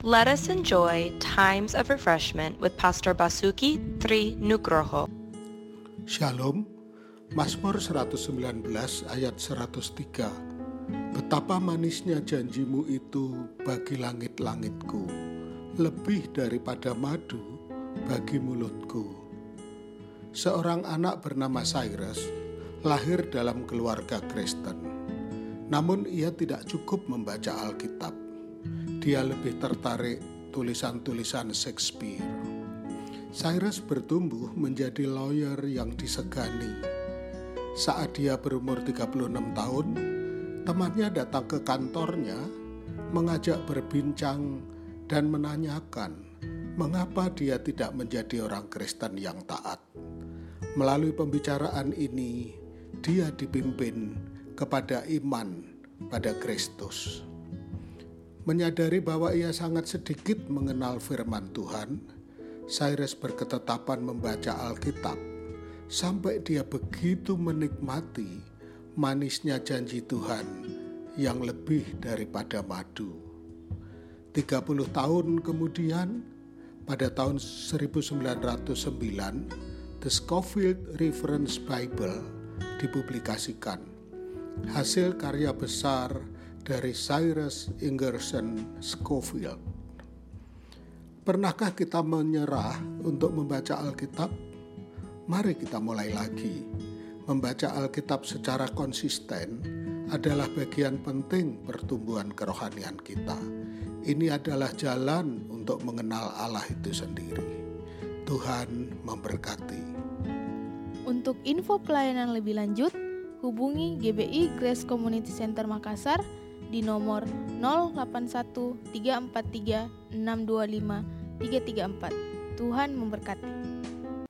Let us enjoy times of refreshment with Pastor Basuki Tri Nugroho. Shalom, Mazmur 119 ayat 103. Betapa manisnya janjimu itu bagi langit-langitku, lebih daripada madu bagi mulutku. Seorang anak bernama Cyrus lahir dalam keluarga Kristen. Namun ia tidak cukup membaca Alkitab dia lebih tertarik tulisan-tulisan Shakespeare. Cyrus bertumbuh menjadi lawyer yang disegani. Saat dia berumur 36 tahun, temannya datang ke kantornya, mengajak berbincang dan menanyakan mengapa dia tidak menjadi orang Kristen yang taat. Melalui pembicaraan ini, dia dipimpin kepada iman pada Kristus. Menyadari bahwa ia sangat sedikit mengenal firman Tuhan, Cyrus berketetapan membaca Alkitab sampai dia begitu menikmati manisnya janji Tuhan yang lebih daripada madu. 30 tahun kemudian, pada tahun 1909, The Scofield Reference Bible dipublikasikan. Hasil karya besar dari Cyrus Ingerson Scofield. Pernahkah kita menyerah untuk membaca Alkitab? Mari kita mulai lagi. Membaca Alkitab secara konsisten adalah bagian penting pertumbuhan kerohanian kita. Ini adalah jalan untuk mengenal Allah itu sendiri. Tuhan memberkati. Untuk info pelayanan lebih lanjut, hubungi GBI Grace Community Center Makassar di nomor 081343625334. Tuhan memberkati.